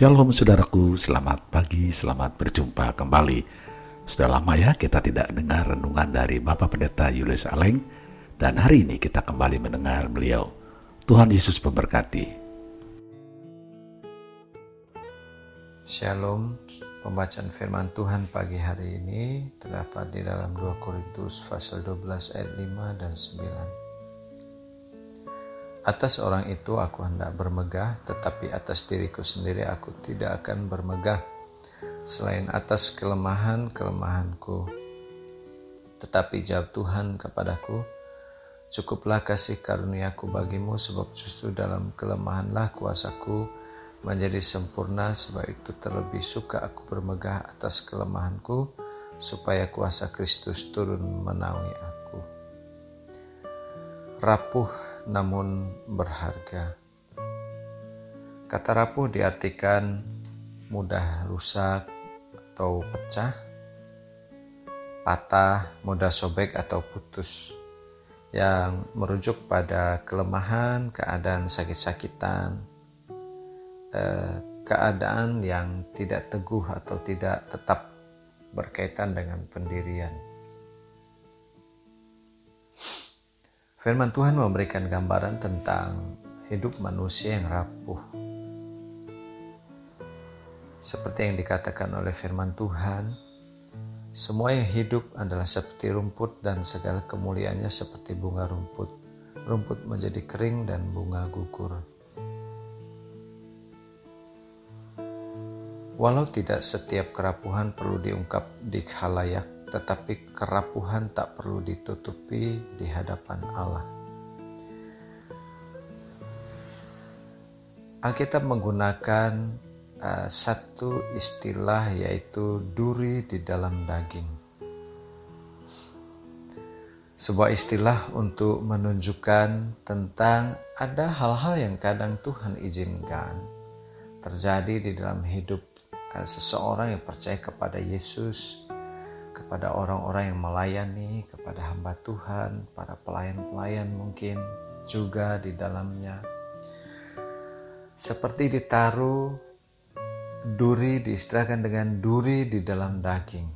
Shalom saudaraku, selamat pagi, selamat berjumpa kembali. Sudah lama ya kita tidak dengar renungan dari Bapak Pendeta Yulius Aleng dan hari ini kita kembali mendengar beliau. Tuhan Yesus memberkati. Shalom, pembacaan firman Tuhan pagi hari ini terdapat di dalam 2 Korintus pasal 12 ayat 5 dan 9. Atas orang itu aku hendak bermegah, tetapi atas diriku sendiri aku tidak akan bermegah, selain atas kelemahan-kelemahanku. Tetapi jawab Tuhan kepadaku, Cukuplah kasih karuniaku bagimu, sebab justru dalam kelemahanlah kuasaku menjadi sempurna, sebab itu terlebih suka aku bermegah atas kelemahanku, supaya kuasa Kristus turun menaungi aku. Rapuh namun berharga. Kata rapuh diartikan mudah rusak atau pecah, patah, mudah sobek atau putus, yang merujuk pada kelemahan, keadaan sakit-sakitan, eh, keadaan yang tidak teguh atau tidak tetap berkaitan dengan pendirian. Firman Tuhan memberikan gambaran tentang hidup manusia yang rapuh. Seperti yang dikatakan oleh firman Tuhan, semua yang hidup adalah seperti rumput dan segala kemuliaannya seperti bunga rumput. Rumput menjadi kering dan bunga gugur. Walau tidak setiap kerapuhan perlu diungkap di khalayak, tetapi kerapuhan tak perlu ditutupi di hadapan Allah. Alkitab menggunakan uh, satu istilah yaitu duri di dalam daging. Sebuah istilah untuk menunjukkan tentang ada hal-hal yang kadang Tuhan izinkan terjadi di dalam hidup uh, seseorang yang percaya kepada Yesus kepada orang-orang yang melayani, kepada hamba Tuhan, para pelayan-pelayan mungkin juga di dalamnya. Seperti ditaruh duri diistilahkan dengan duri di dalam daging.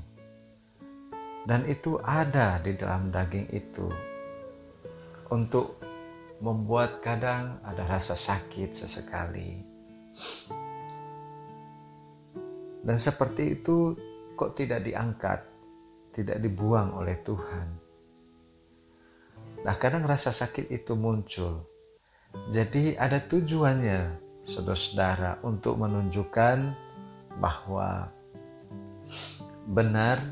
Dan itu ada di dalam daging itu untuk membuat kadang ada rasa sakit sesekali. Dan seperti itu kok tidak diangkat tidak dibuang oleh Tuhan. Nah, kadang rasa sakit itu muncul. Jadi ada tujuannya, saudara-saudara, untuk menunjukkan bahwa benar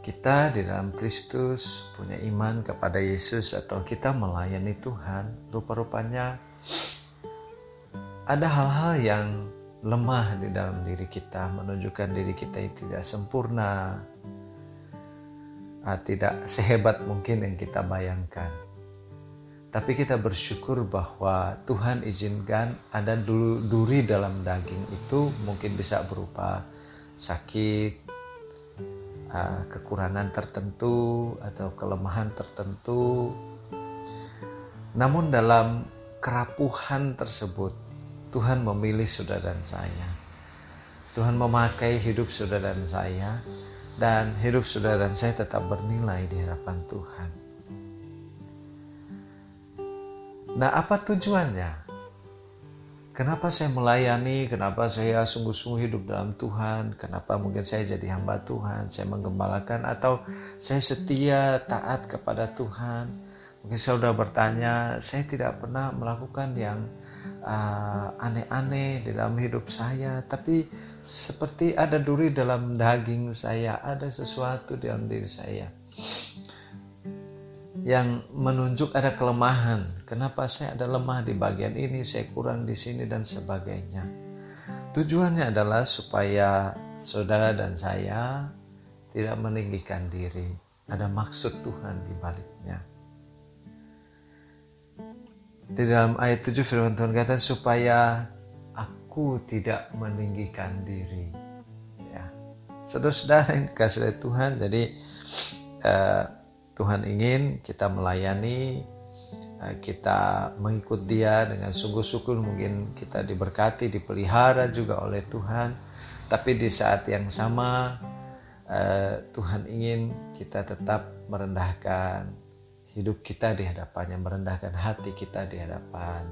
kita di dalam Kristus punya iman kepada Yesus atau kita melayani Tuhan, rupa-rupanya ada hal-hal yang lemah di dalam diri kita, menunjukkan diri kita yang tidak sempurna, tidak sehebat mungkin yang kita bayangkan. Tapi kita bersyukur bahwa Tuhan izinkan ada duri dalam daging itu mungkin bisa berupa sakit, uh, kekurangan tertentu atau kelemahan tertentu. Namun dalam kerapuhan tersebut Tuhan memilih saudara dan saya. Tuhan memakai hidup saudara dan saya dan hidup saudara dan saya tetap bernilai di hadapan Tuhan. Nah, apa tujuannya? Kenapa saya melayani? Kenapa saya sungguh-sungguh hidup dalam Tuhan? Kenapa mungkin saya jadi hamba Tuhan? Saya menggembalakan atau saya setia taat kepada Tuhan? Mungkin saya sudah bertanya, saya tidak pernah melakukan yang uh, aneh-aneh uh, di dalam hidup saya, tapi seperti ada duri dalam daging saya, ada sesuatu dalam diri saya yang menunjuk ada kelemahan. Kenapa saya ada lemah di bagian ini, saya kurang di sini dan sebagainya. Tujuannya adalah supaya saudara dan saya tidak meninggikan diri. Ada maksud Tuhan di baliknya. Di dalam ayat 7 firman Tuhan kata supaya aku tidak meninggikan diri. Ya, saudara-saudara yang kasih oleh Tuhan, jadi uh, Tuhan ingin kita melayani eh, kita mengikut dia dengan sungguh-sungguh mungkin kita diberkati, dipelihara juga oleh Tuhan. Tapi di saat yang sama eh, Tuhan ingin kita tetap merendahkan hidup kita di hadapannya, merendahkan hati kita di hadapan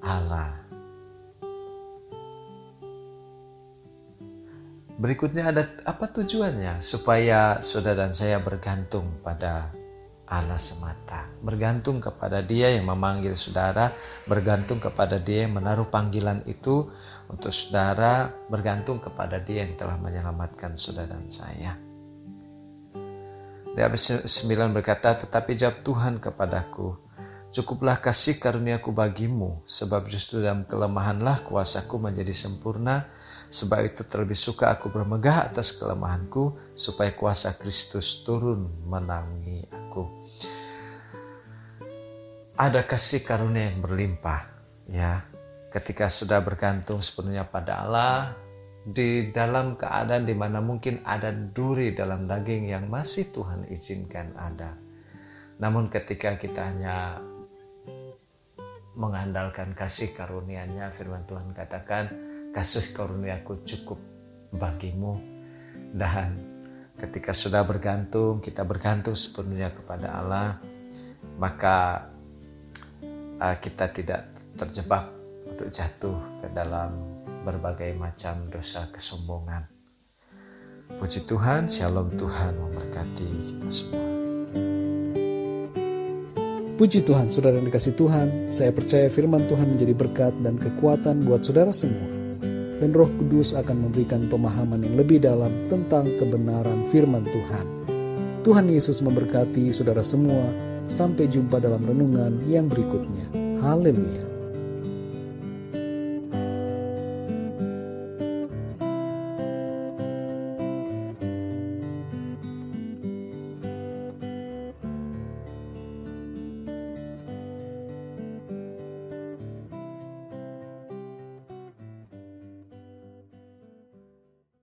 Allah. Berikutnya ada apa tujuannya? Supaya saudara dan saya bergantung pada Allah semata. Bergantung kepada dia yang memanggil saudara, bergantung kepada dia yang menaruh panggilan itu untuk saudara, bergantung kepada dia yang telah menyelamatkan saudara dan saya. Di ayat 9 berkata, tetapi jawab Tuhan kepadaku, cukuplah kasih karuniaku bagimu, sebab justru dalam kelemahanlah kuasaku menjadi sempurna, sebab itu terlebih suka aku bermegah atas kelemahanku, supaya kuasa Kristus turun menangi aku. Ada kasih karunia yang berlimpah, ya. Ketika sudah bergantung sepenuhnya pada Allah, di dalam keadaan di mana mungkin ada duri dalam daging yang masih Tuhan izinkan ada. Namun ketika kita hanya mengandalkan kasih karunia-Nya, firman Tuhan katakan, kasih karuniaku cukup bagimu. Dan ketika sudah bergantung, kita bergantung sepenuhnya kepada Allah, maka uh, kita tidak terjebak untuk jatuh ke dalam berbagai macam dosa kesombongan. Puji Tuhan, Shalom Tuhan memberkati kita semua. Puji Tuhan, saudara yang dikasih Tuhan, saya percaya firman Tuhan menjadi berkat dan kekuatan buat saudara semua. Dan roh kudus akan memberikan pemahaman yang lebih dalam tentang kebenaran firman Tuhan. Tuhan Yesus memberkati saudara semua. Sampai jumpa dalam renungan yang berikutnya. Haleluya.